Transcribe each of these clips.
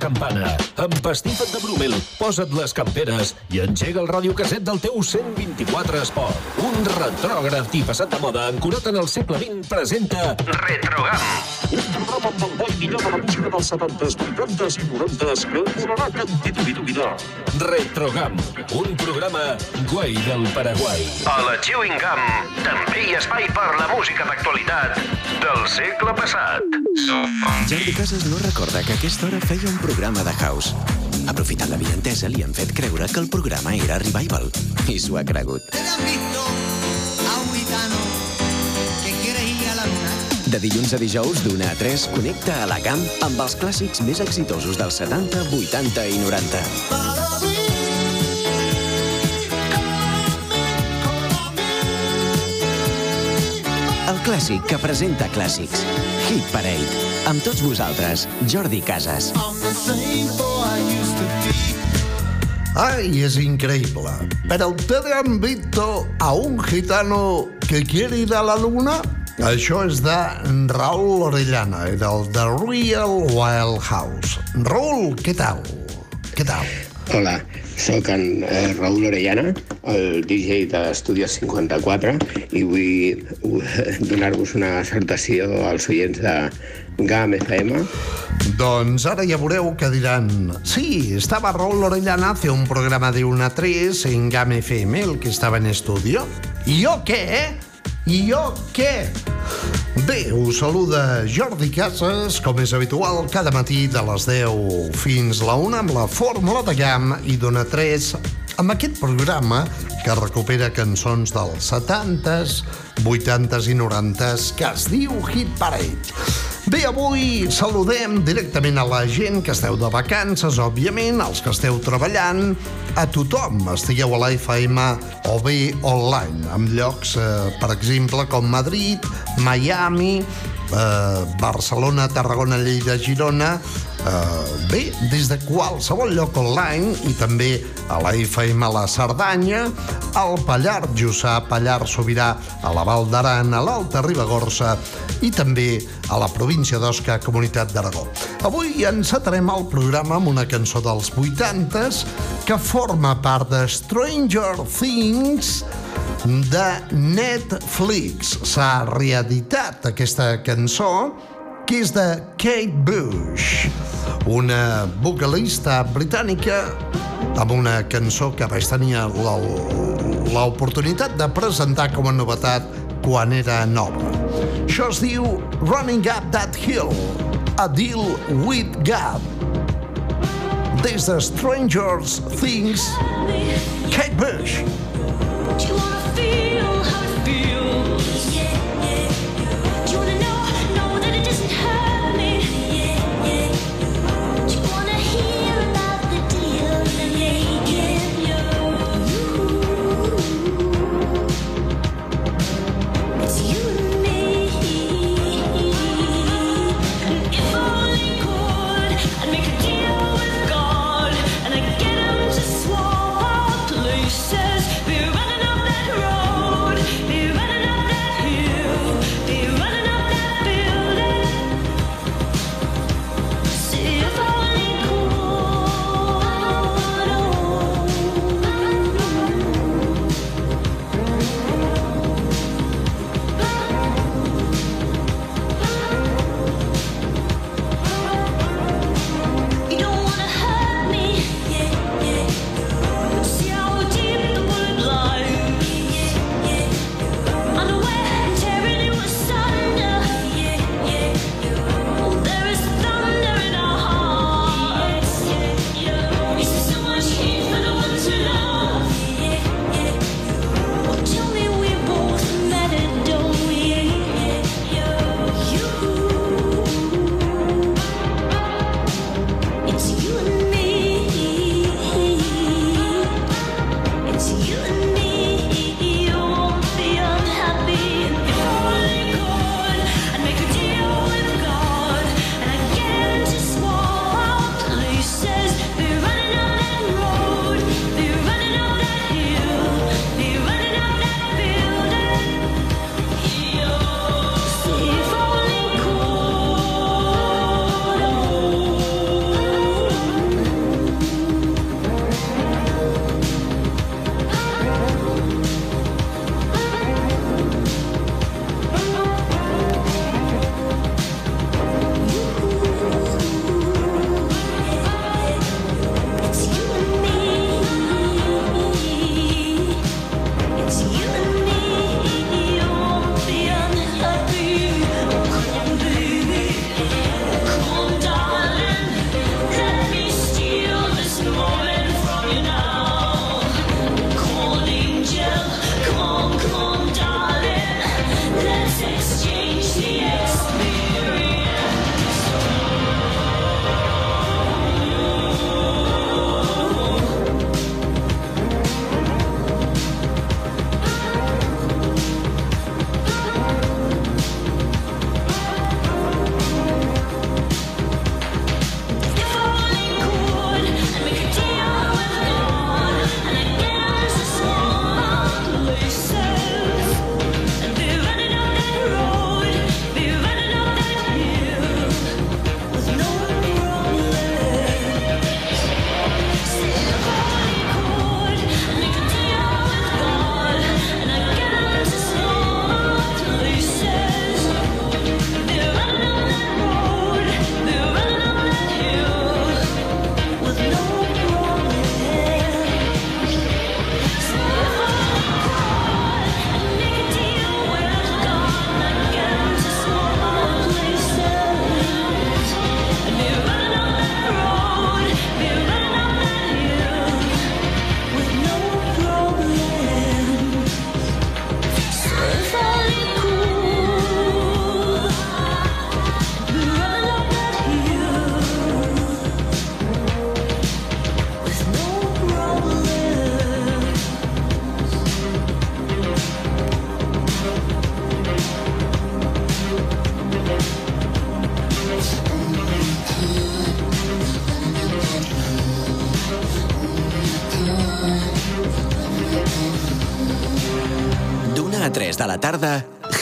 campana, empastifa't de Brumel, posa't les camperes i engega el radiocasset del teu 124 Esport. Un retrògraf i passat de moda ancorat en el segle XX presenta Retrogam. Un programa amb el boi millor de la música dels 70s, 80s i 90s que durarà cantitud i dubidar. Retrogam, un programa guai del Paraguai. A la Chewing Gum també hi espai per la música d'actualitat del segle passat. Jordi Casas no recorda que a aquesta hora feia un programa de house. Aprofitant la vientesa, li han fet creure que el programa era Revival. I s'ho ha cregut. De dilluns a dijous, d'una a 3, connecta a la camp amb els clàssics més exitosos dels 70, 80 i 90. Clàssic que presenta clàssics. Hit Parade. Amb tots vosaltres, Jordi Casas. Ay, es increíble. Pero ustedes han visto a un gitano que quiere ir a la luna? Això és de Raúl Orellana, del The Real Wild House. Raúl, què tal? Què tal? Hola, sóc en eh, Raül Orellana, el DJ d'Estudios 54, i vull donar-vos una salutació als oients de GAM FM. Doncs ara ja veureu que diran Sí, estaba Raúl Orellana hace un programa de 1 a 3 en GAM FM, el que estaba en estudio. I jo què? I jo què? Bé, us saluda Jordi Casas, com és habitual, cada matí de les 10 fins la 1 amb la fórmula de GAM i dona 3 amb aquest programa que recupera cançons dels 70s, 80s i 90s que es diu Hit Parade. Bé, avui saludem directament a la gent que esteu de vacances, òbviament, als que esteu treballant, a tothom, estigueu a la FM o bé online, amb llocs, eh, per exemple, com Madrid, Miami, eh, Barcelona, Tarragona, Lleida, Girona, eh, bé, des de qualsevol lloc online i també a la FM a la Cerdanya, al Pallar Jussà, Pallar Sobirà, a la Val d'Aran, a l'Alta Ribagorça i també a la província d'Osca, Comunitat d'Aragó. Avui encetarem el programa amb una cançó dels 80s que forma part de Stranger Things de Netflix. S'ha reeditat aquesta cançó que és de Kate Bush, una vocalista britànica amb una cançó que vaig tenir l'oportunitat de presentar com a novetat quan era nova. Això es diu Running Up That Hill, a deal with God. Des de Strangers Things, Kate Bush. Do you wanna feel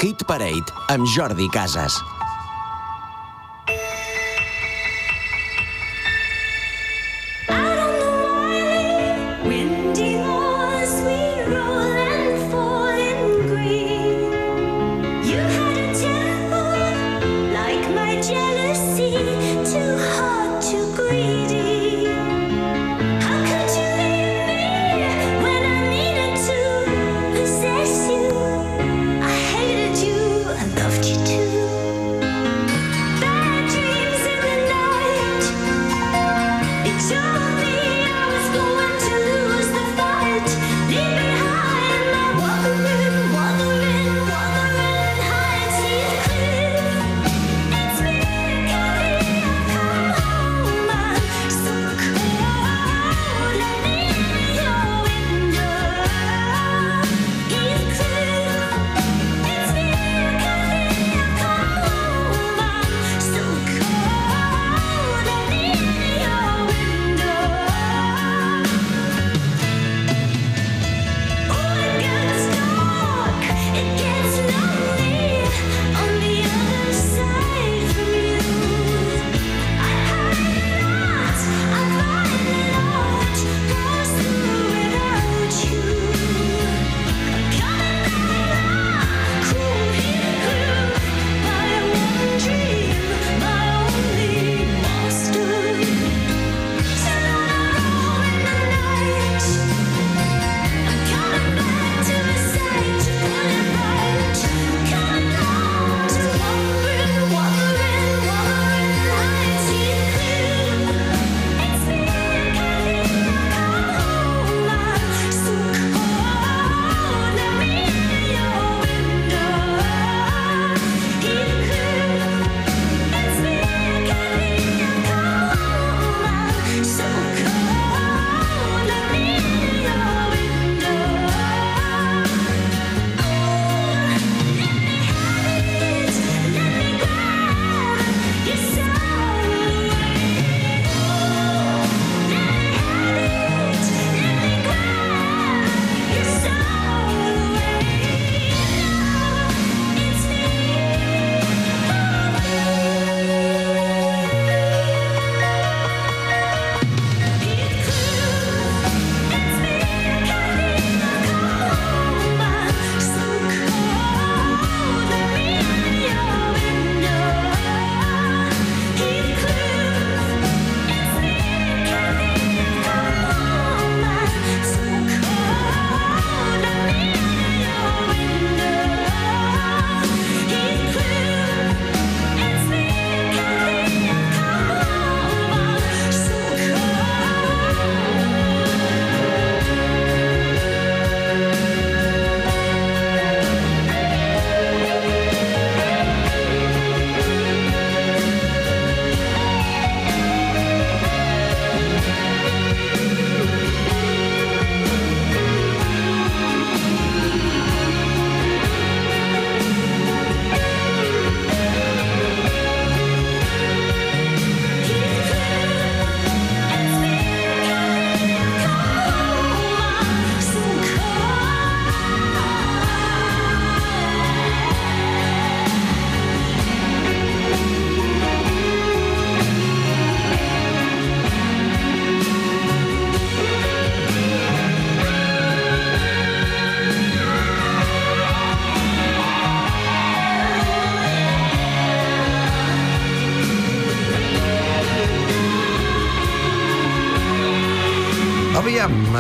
Hit Parade amb Jordi Casas.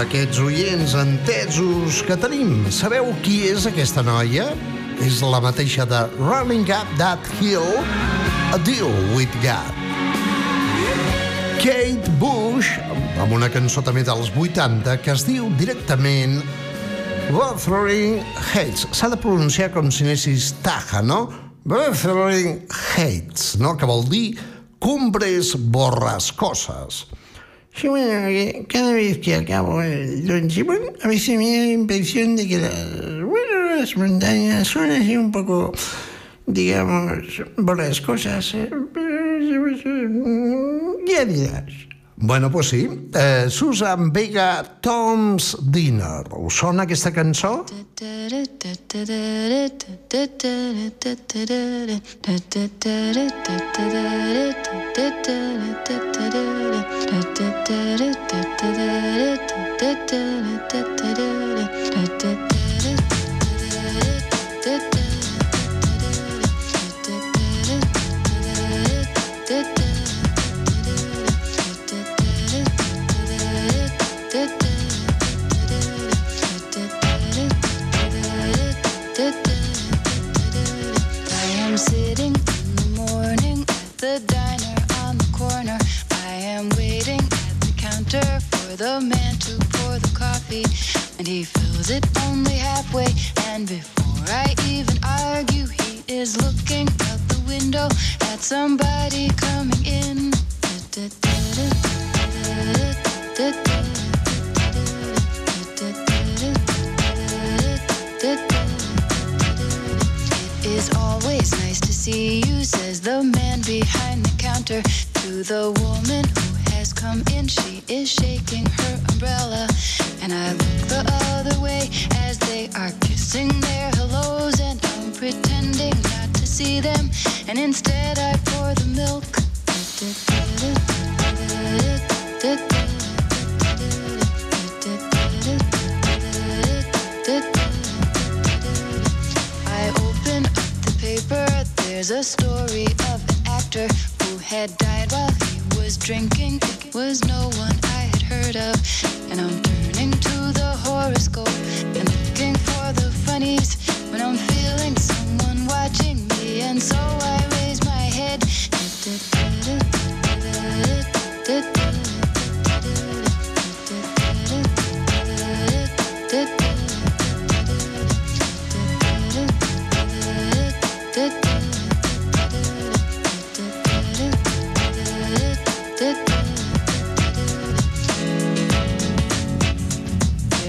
aquests oients entesos que tenim. Sabeu qui és aquesta noia? És la mateixa de Running Up That Hill, A Deal With God. Kate Bush, amb una cançó també dels 80 que es diu directament Wuthering Heights. S'ha de pronunciar com si anessis taja, no? Wuthering Heights, no? Que vol dir cumbres borrascoses. Yo, bueno, que cada vez que acabo el Don Simón, a veces me da la impresión de que las, bueno, montañas son así un poco, digamos, por las cosas, eh, diarias. Bueno, pues sí. Eh, Susan Vega, Tom's Dinner. Us sona aquesta cançó?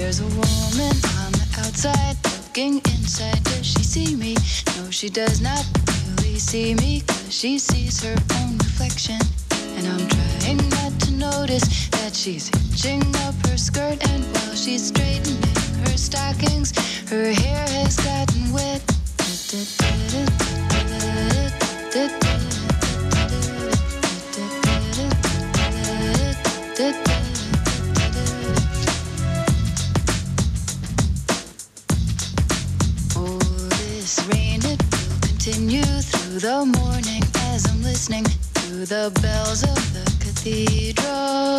There's a woman on the outside looking inside. Does she see me? No, she does not really see me. Cause she sees her own reflection. And I'm trying not to notice that she's hitching up her skirt. And while she's straightening her stockings, her hair has gotten wet. the morning as I'm listening to the bells of the cathedral.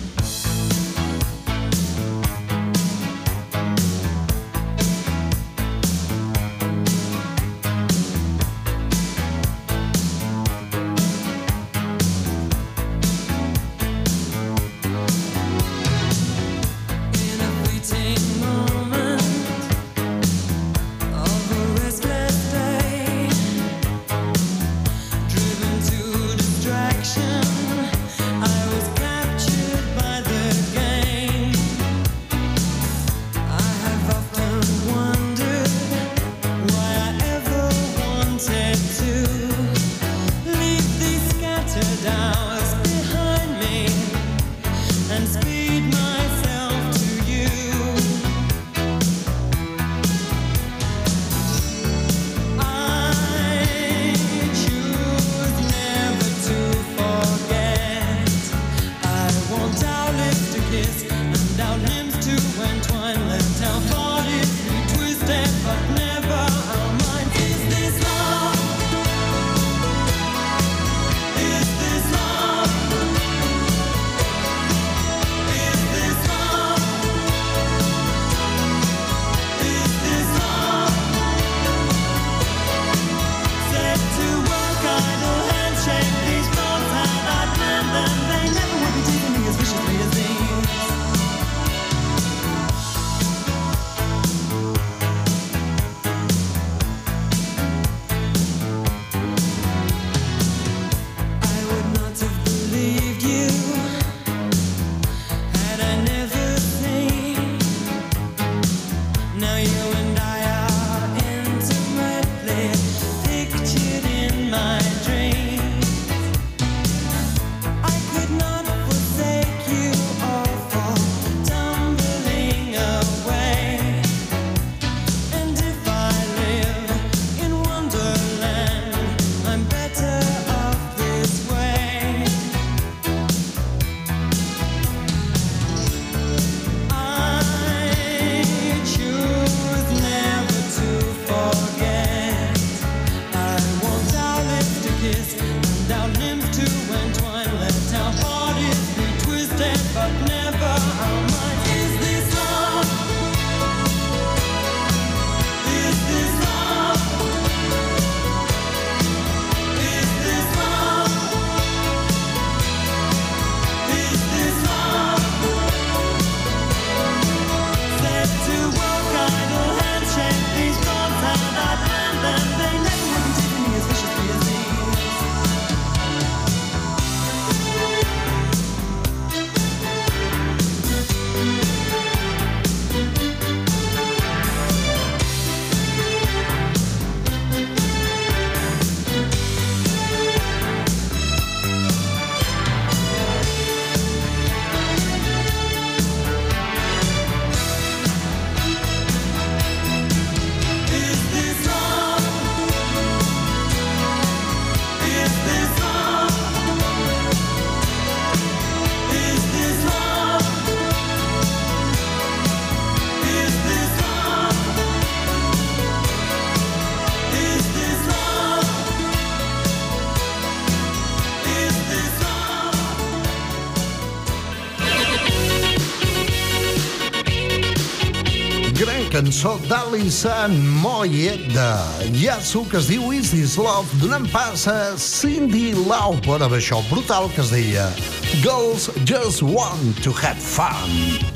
Cançó d'Alison Moyet de Yasu que es diu Is This Love, donant pas a Cindy Lauper amb això brutal que es deia. Girls Just Want to Have Fun.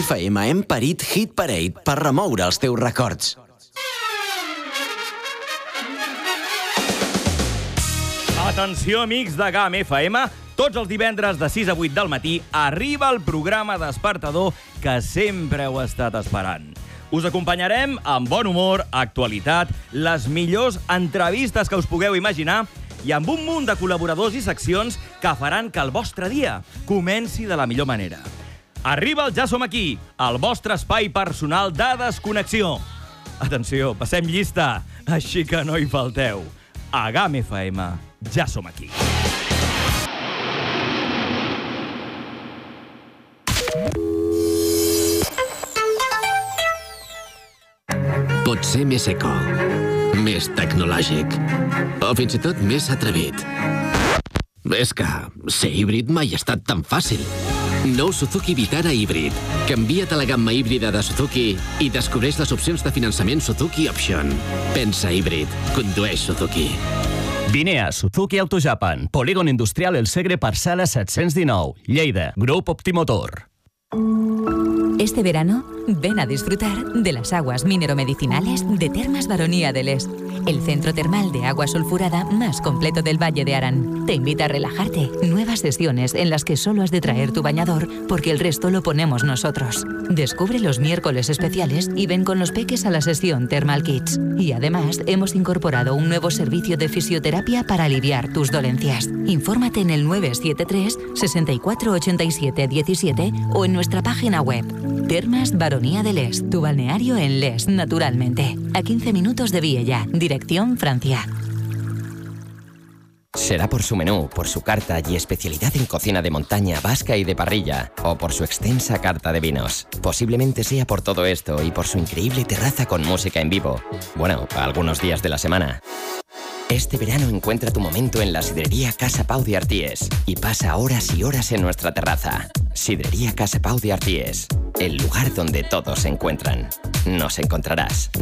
FM hem parit Hit Parade per remoure els teus records. Atenció, amics de GAM FM. Tots els divendres de 6 a 8 del matí arriba el programa despertador que sempre heu estat esperant. Us acompanyarem amb bon humor, actualitat, les millors entrevistes que us pugueu imaginar i amb un munt de col·laboradors i seccions que faran que el vostre dia comenci de la millor manera. Arriba el Ja som aquí, el vostre espai personal de desconnexió. Atenció, passem llista, així que no hi falteu. A GAM FM, ja som aquí. Pot ser més eco, més tecnològic o fins i tot més atrevit. És que ser híbrid mai ha estat tan fàcil. Nou Suzuki Vitara híbrid. Canvia't a la gamma híbrida de Suzuki i descobreix les opcions de finançament Suzuki Option. Pensa híbrid. Condueix Suzuki. Vine a Suzuki Auto Japan, Polígon Industrial El Segre, Parcela 719, Lleida, Grup Optimotor. Este verano, Ven a disfrutar de las aguas mineromedicinales de Termas Baronía del Est, el centro termal de agua sulfurada más completo del Valle de Arán. Te invita a relajarte. Nuevas sesiones en las que solo has de traer tu bañador porque el resto lo ponemos nosotros. Descubre los miércoles especiales y ven con los peques a la sesión Thermal Kids. Y además hemos incorporado un nuevo servicio de fisioterapia para aliviar tus dolencias. Infórmate en el 973 64 87 17 o en nuestra página web. Termas Baronía del Est, tu balneario en Les, naturalmente. A 15 minutos de Viella, dirección Francia. Será por su menú, por su carta y especialidad en cocina de montaña, vasca y de parrilla, o por su extensa carta de vinos. Posiblemente sea por todo esto y por su increíble terraza con música en vivo. Bueno, algunos días de la semana. Este verano encuentra tu momento en la sidrería Casa Pau de Arties y pasa horas y horas en nuestra terraza. Sidrería Casa Pau de Arties, el lugar donde todos se encuentran. Nos encontrarás.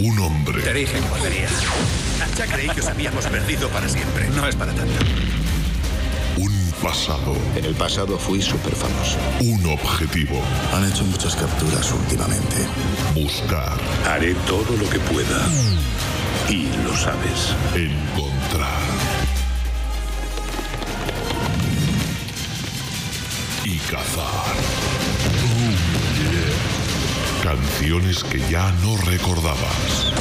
Un hombre. Te dije que volvería. Ya creí que os habíamos perdido para siempre. No es para tanto. Pasado. En el pasado fui súper famoso. Un objetivo. Han hecho muchas capturas últimamente. Buscar. Haré todo lo que pueda. Y lo sabes. Encontrar. Y cazar. Oh, yeah. Canciones que ya no recordabas.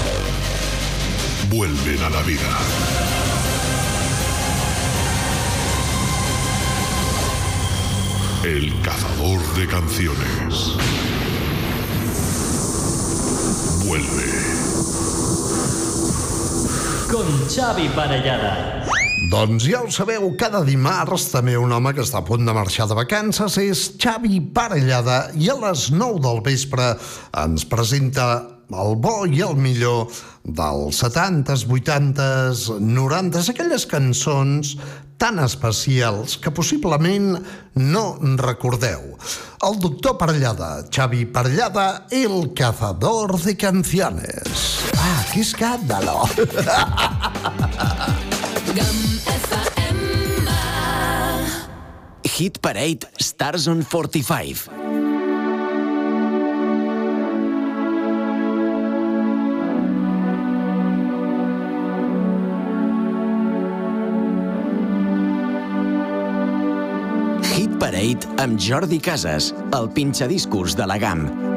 Vuelven a la vida. El cazador de canciones. Vuelve. Con Xavi Parellada. Doncs ja ho sabeu, cada dimarts també un home que està a punt de marxar de vacances és Xavi Parellada i a les 9 del vespre ens presenta el bo i el millor dels 70s, 80s, 90s, aquelles cançons tan especials que possiblement no recordeu. El doctor Parellada, Xavi Parellada, el cazador de canciones. Ah, qué escándalo! Hit Parade Stars on 45. Parade amb Jordi Casas, el pinxadiscos de la GAM.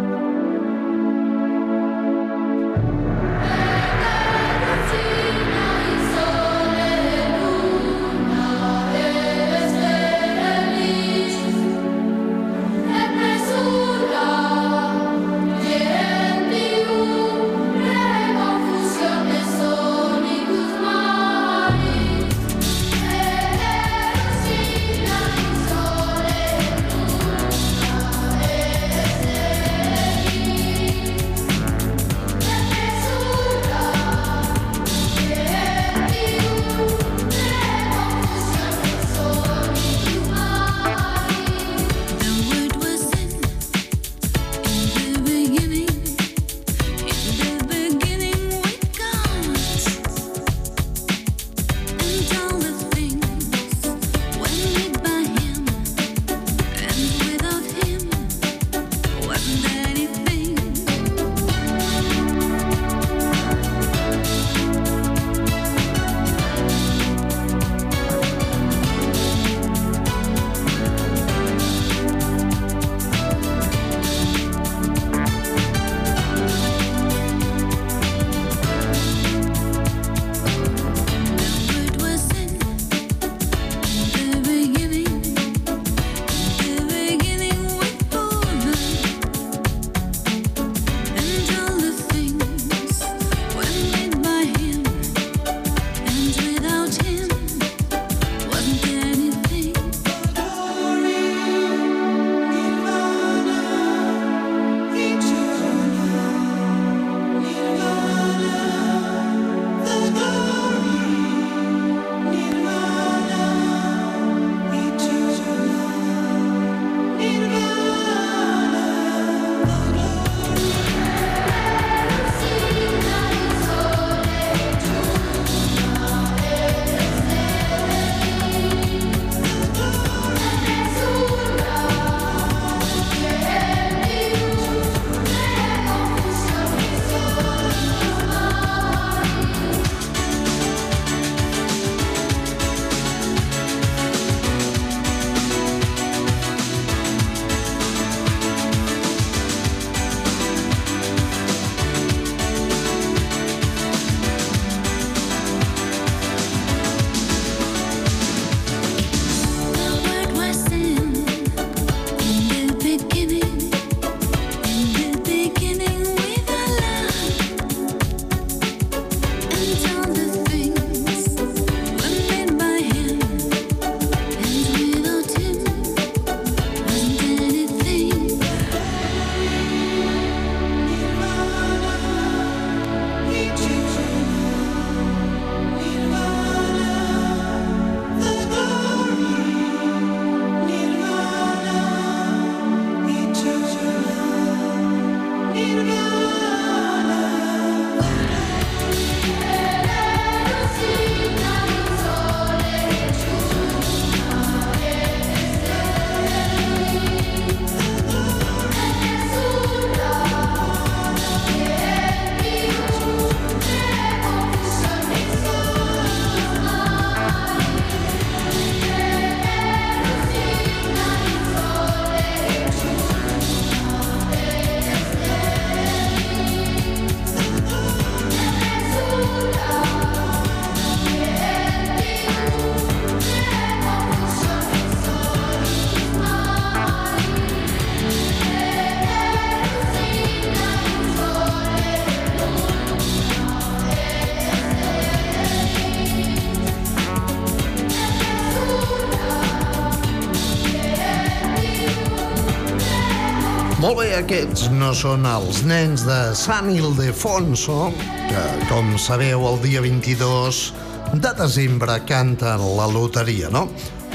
Molt bé, aquests no són els nens de San Ildefonso, que, com sabeu, el dia 22 de desembre canten la loteria, no?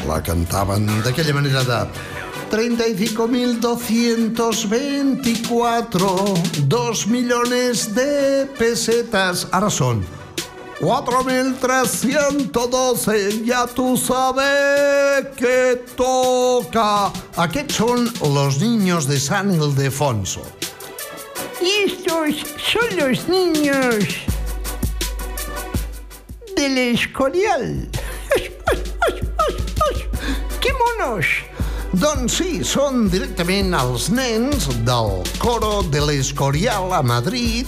La cantaven d'aquella manera de 35.224, 2 millones de pesetas. Ara són 4.312, ya tú sabes que toca. Aquests són los niños de San Ildefonso. Y estos son los niños del Escorial. ¡Qué monos! Doncs sí, són directament els nens del coro de l'Escorial a Madrid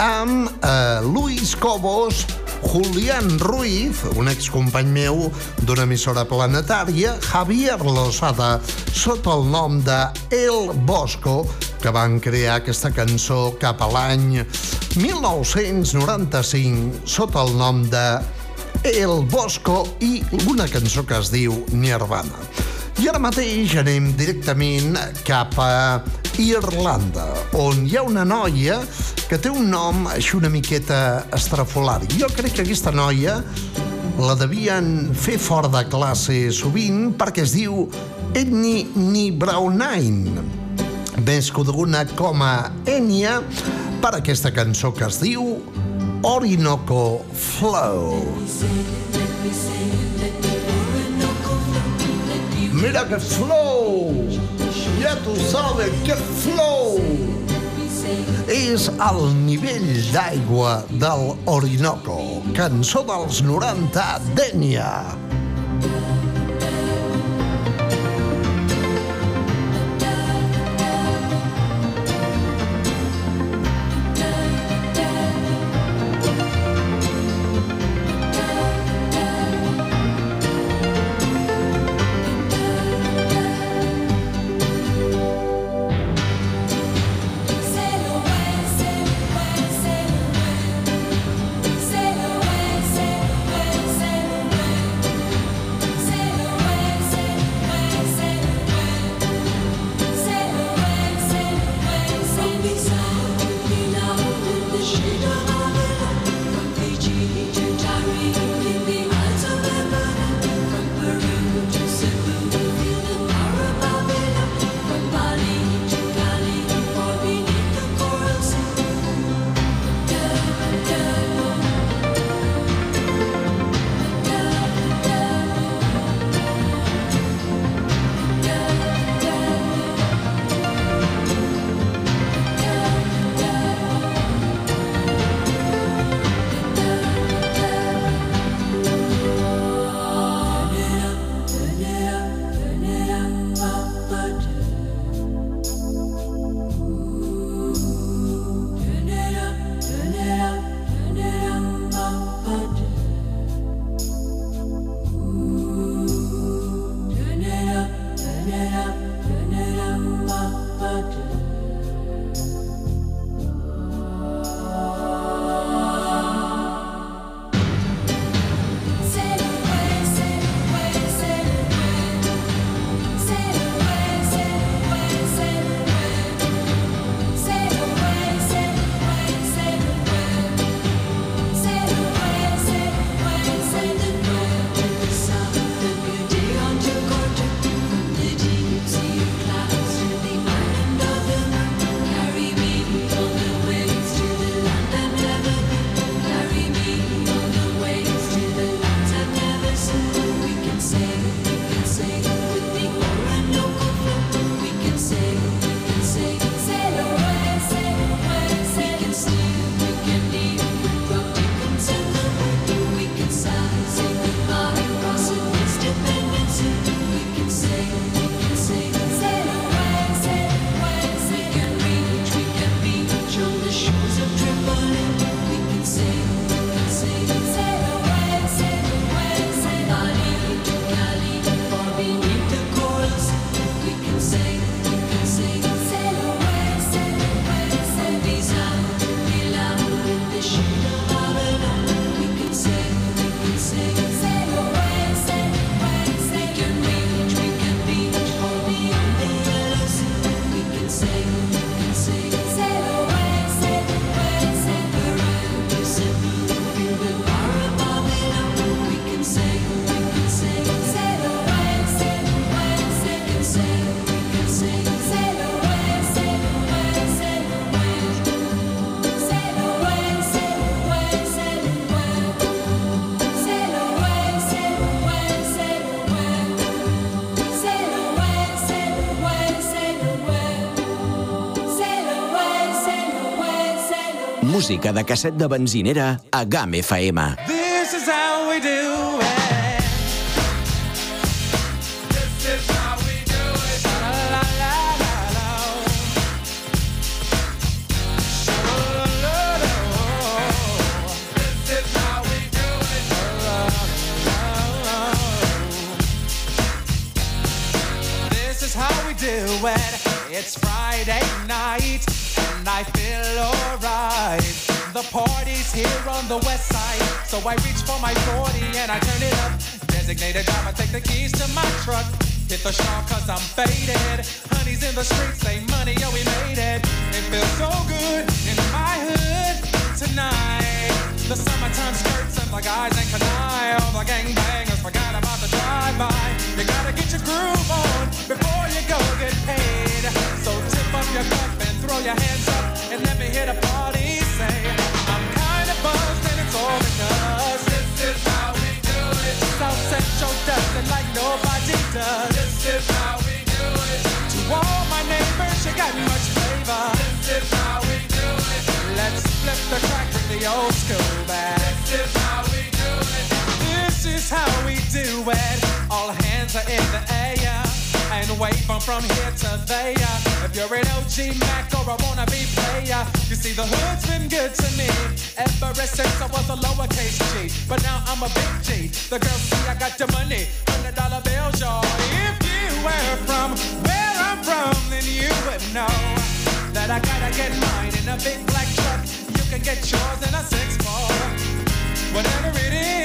amb eh, Luis Cobos, Julián Ruiz, un excompany meu d'una emissora planetària, Javier Lozada, sota el nom de El Bosco, que van crear aquesta cançó cap a l'any 1995 sota el nom de El Bosco i una cançó que es diu Nirvana. I ara mateix anem directament cap a Irlanda, on hi ha una noia que té un nom així una miqueta estrafolari. Jo crec que aquesta noia la devien fer fora de classe sovint perquè es diu Edni Ni Brownine, més coneguda com a Enya per aquesta cançó que es diu Orinoco Flow. Mira que flow, ya tú sabes que flow. És el nivell d'aigua del Orinoco, cançó dels 90 d'Ènia. Música de casset de benzinera a GAM FM. This is how we do it. Do it. It's Friday night and I feel alright. The party's here on the west side, so I reach for my 40 and I turn it up. Designated driver, take the keys to my truck. Hit the shawl cause I'm faded. Honey's in the streets, say money, yo, we made it. It feels so good in my hood tonight. The summertime skirts and the guys ain't canine. All the gangbangers forgot about the drive-by. You gotta get your groove on before you go get paid. So tip up your cup and throw your hands up and let me hear the party say, I'm kinda buzzed and it's all because this is how we do it. South Central does it like nobody does. This is how we do it. To all my neighbors, you got much flavor. This is how. Let's flip the crack, bring the old school back. This is how we do it. This is how we do it. All hands are in the air. And wave 'em from here to there. If you're an OG Mac or a wannabe player, you see the hood's been good to me ever since I was a lowercase G. But now I'm a big G. The girls see I got the money, hundred dollar bills, y'all. If you were from where I'm from, then you would know that I gotta get mine in a big get yours in a six four. Whatever it is,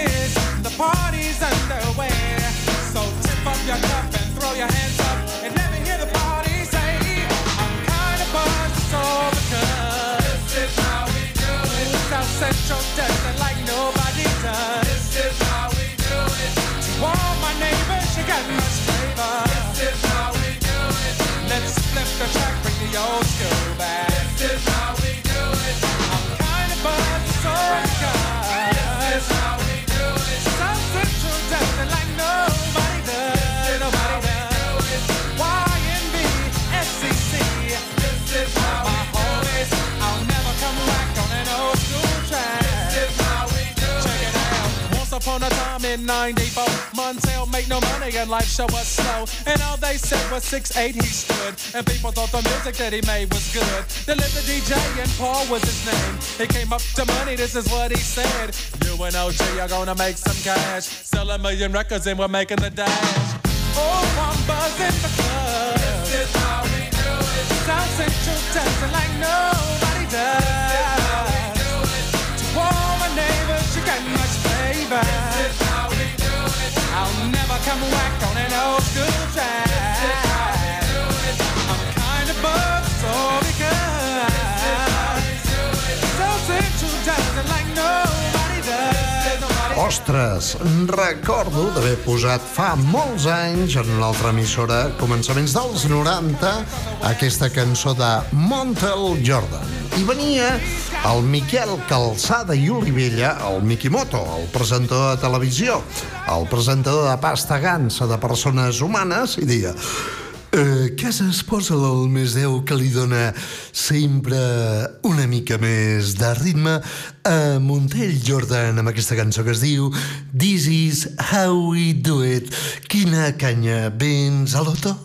upon a time in 94, Montel made no money and life show was slow. And all they said was 6'8 he stood. And people thought the music that he made was good. They the DJ and Paul was his name. He came up to money, this is what he said. You and OG are gonna make some cash. Sell a million records and we're making the dash. Oh, I'm buzzing because this is how we do it. South Central like nobody does. never come back on an old school track. I'm kind of so like no. Ostres, recordo d'haver posat fa molts anys en una altra emissora, començaments dels 90, aquesta cançó de Montel Jordan. I venia el Miquel Calçada i Olivella, el Mikimoto, el presentador de televisió, el presentador de pasta gansa de persones humanes, i deia Eh, casa es posa el més 10 que li dona sempre una mica més de ritme a Montell Jordan amb aquesta cançó que es diu This is how we do it. Quina canya, vens a l'auto?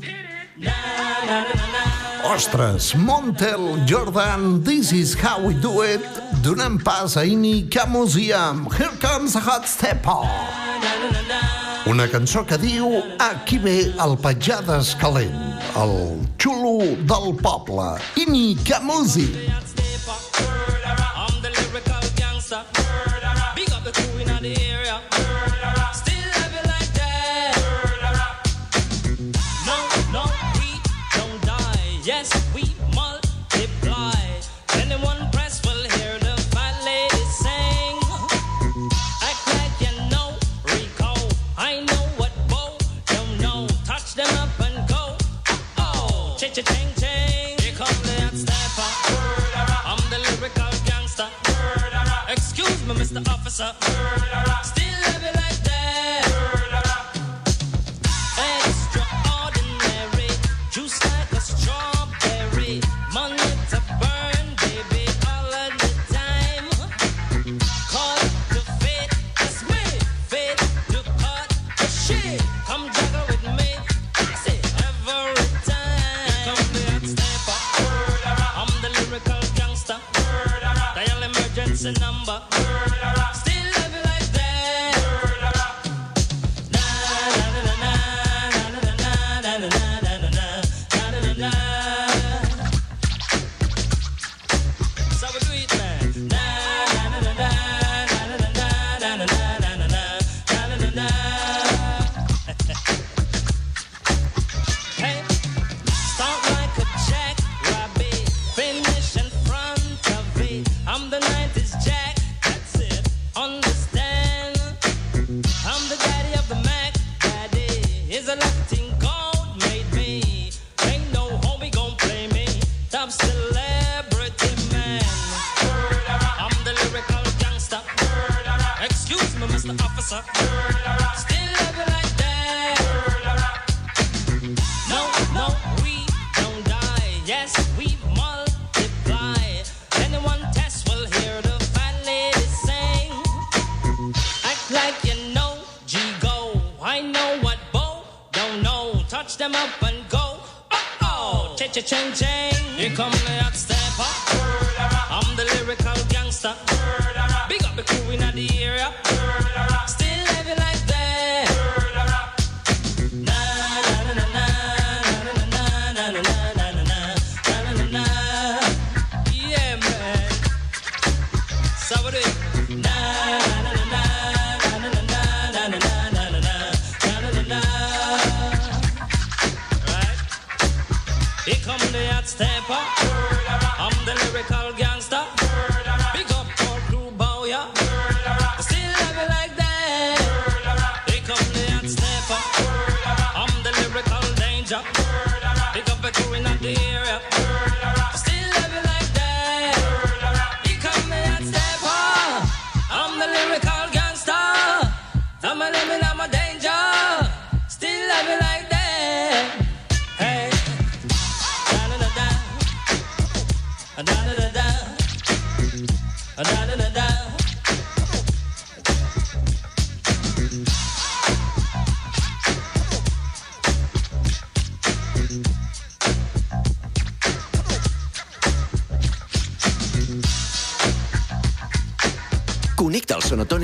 Ostres, Montel Jordan, This is how we do it, donant pas a Ini Camusiam, Here comes a hot stepper. Una cançó que diu Aquí ve el petjades calent, el xulo del poble, Ini Camusi. I'm up.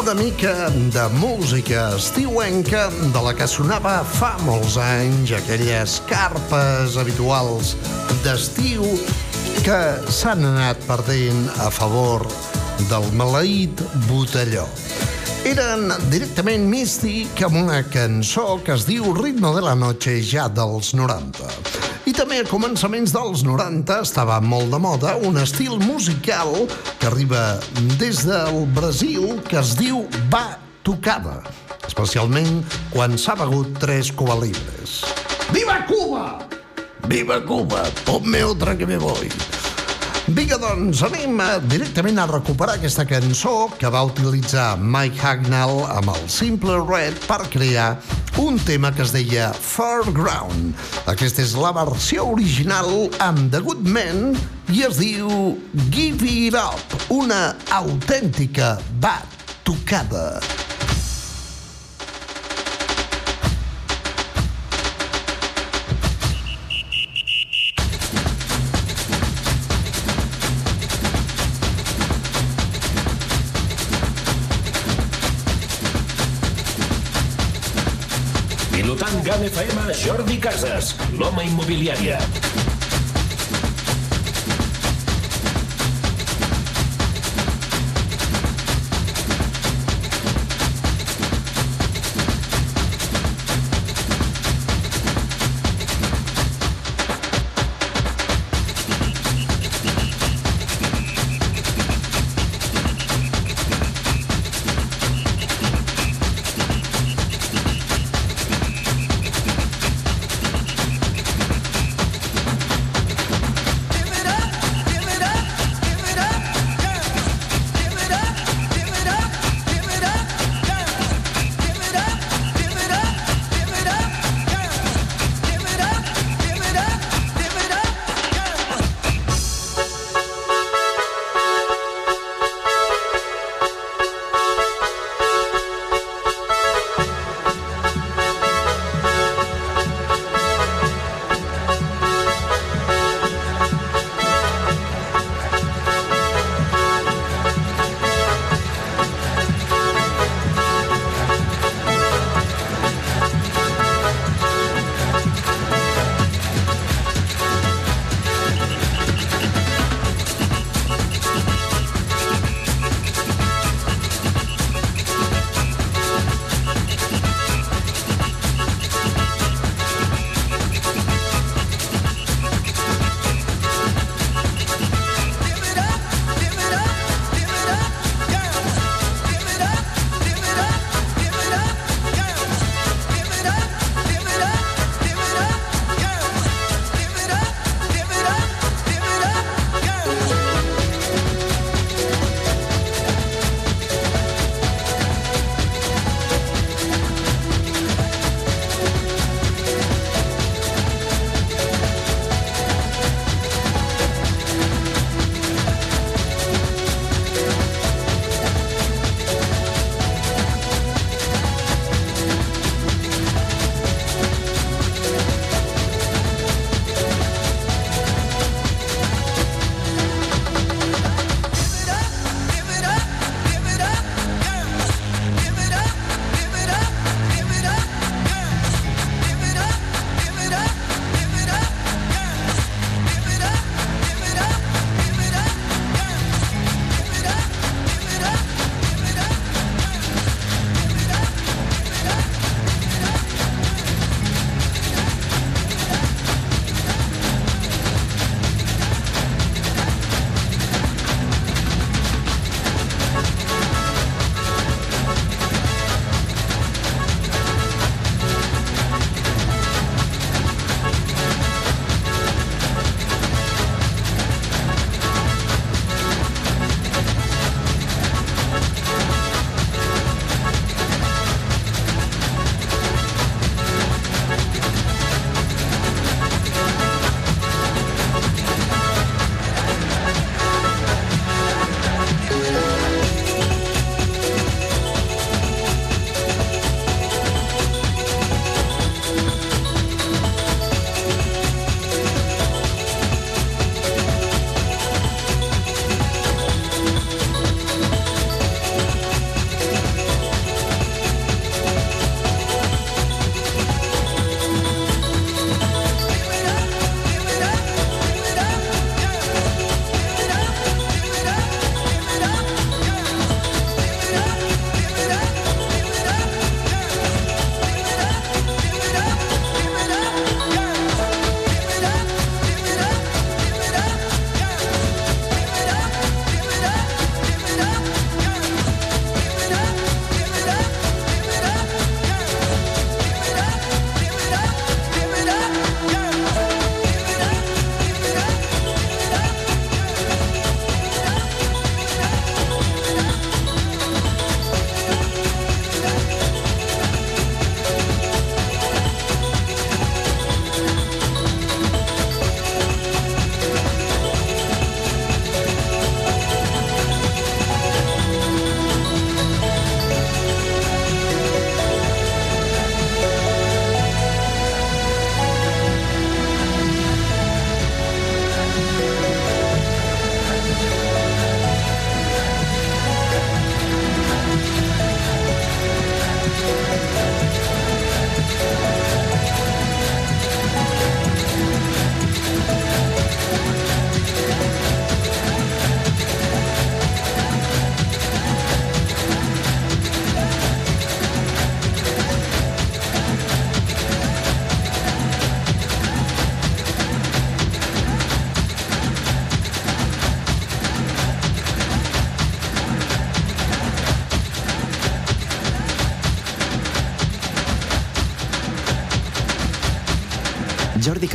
Mica de música estiuenca de la que sonava fa molts anys, aquelles carpes habituals d'estiu que s'han anat perdent a favor del maleït botelló. Eren directament místic amb una cançó que es diu Ritmo de la Noche ja dels 90. També a començaments dels 90 estava molt de moda un estil musical que arriba des del Brasil que es diu batucada, especialment quan s'ha begut tres cubalibres. Viva Cuba! Viva Cuba! Ponme otra que me voy! Vinga, doncs, anem directament a recuperar aquesta cançó que va utilitzar Mike Hagnall amb el Simple Red per crear un tema que es deia Fairground. Aquesta és la versió original amb The Good Men i es diu Give It Up, una autèntica batucada. Pilotant GAM FM, Jordi Casas, l'home immobiliària.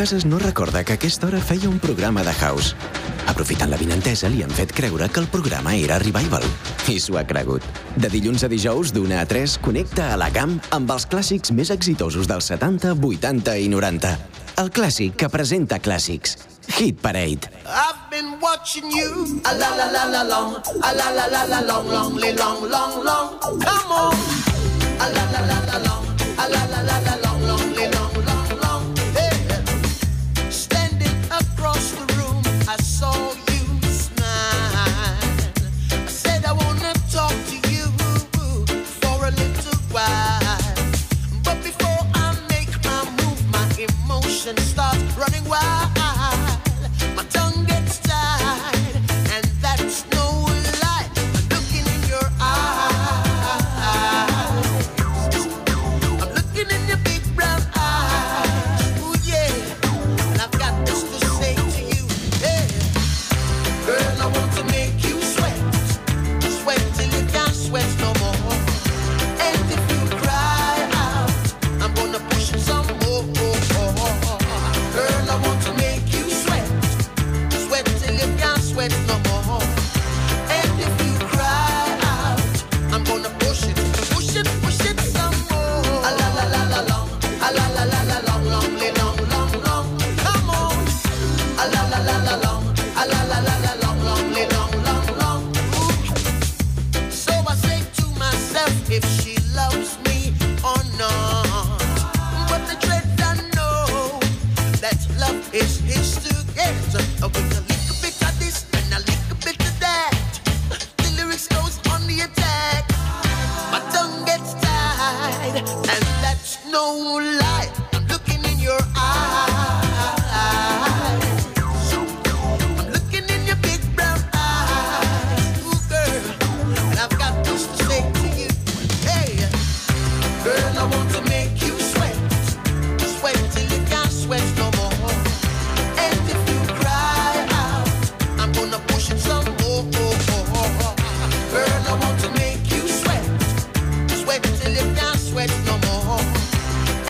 Casas no recorda que aquesta hora feia un programa de house. Aprofitant la vinentesa, li han fet creure que el programa era Revival. I s'ho ha cregut. De dilluns a dijous, d'una a 3, connecta a la GAM amb els clàssics més exitosos dels 70, 80 i 90. El clàssic que presenta clàssics. Hit Parade. I've been watching you. A la la la la long. A la la la la long, long, long, long, long. Come on.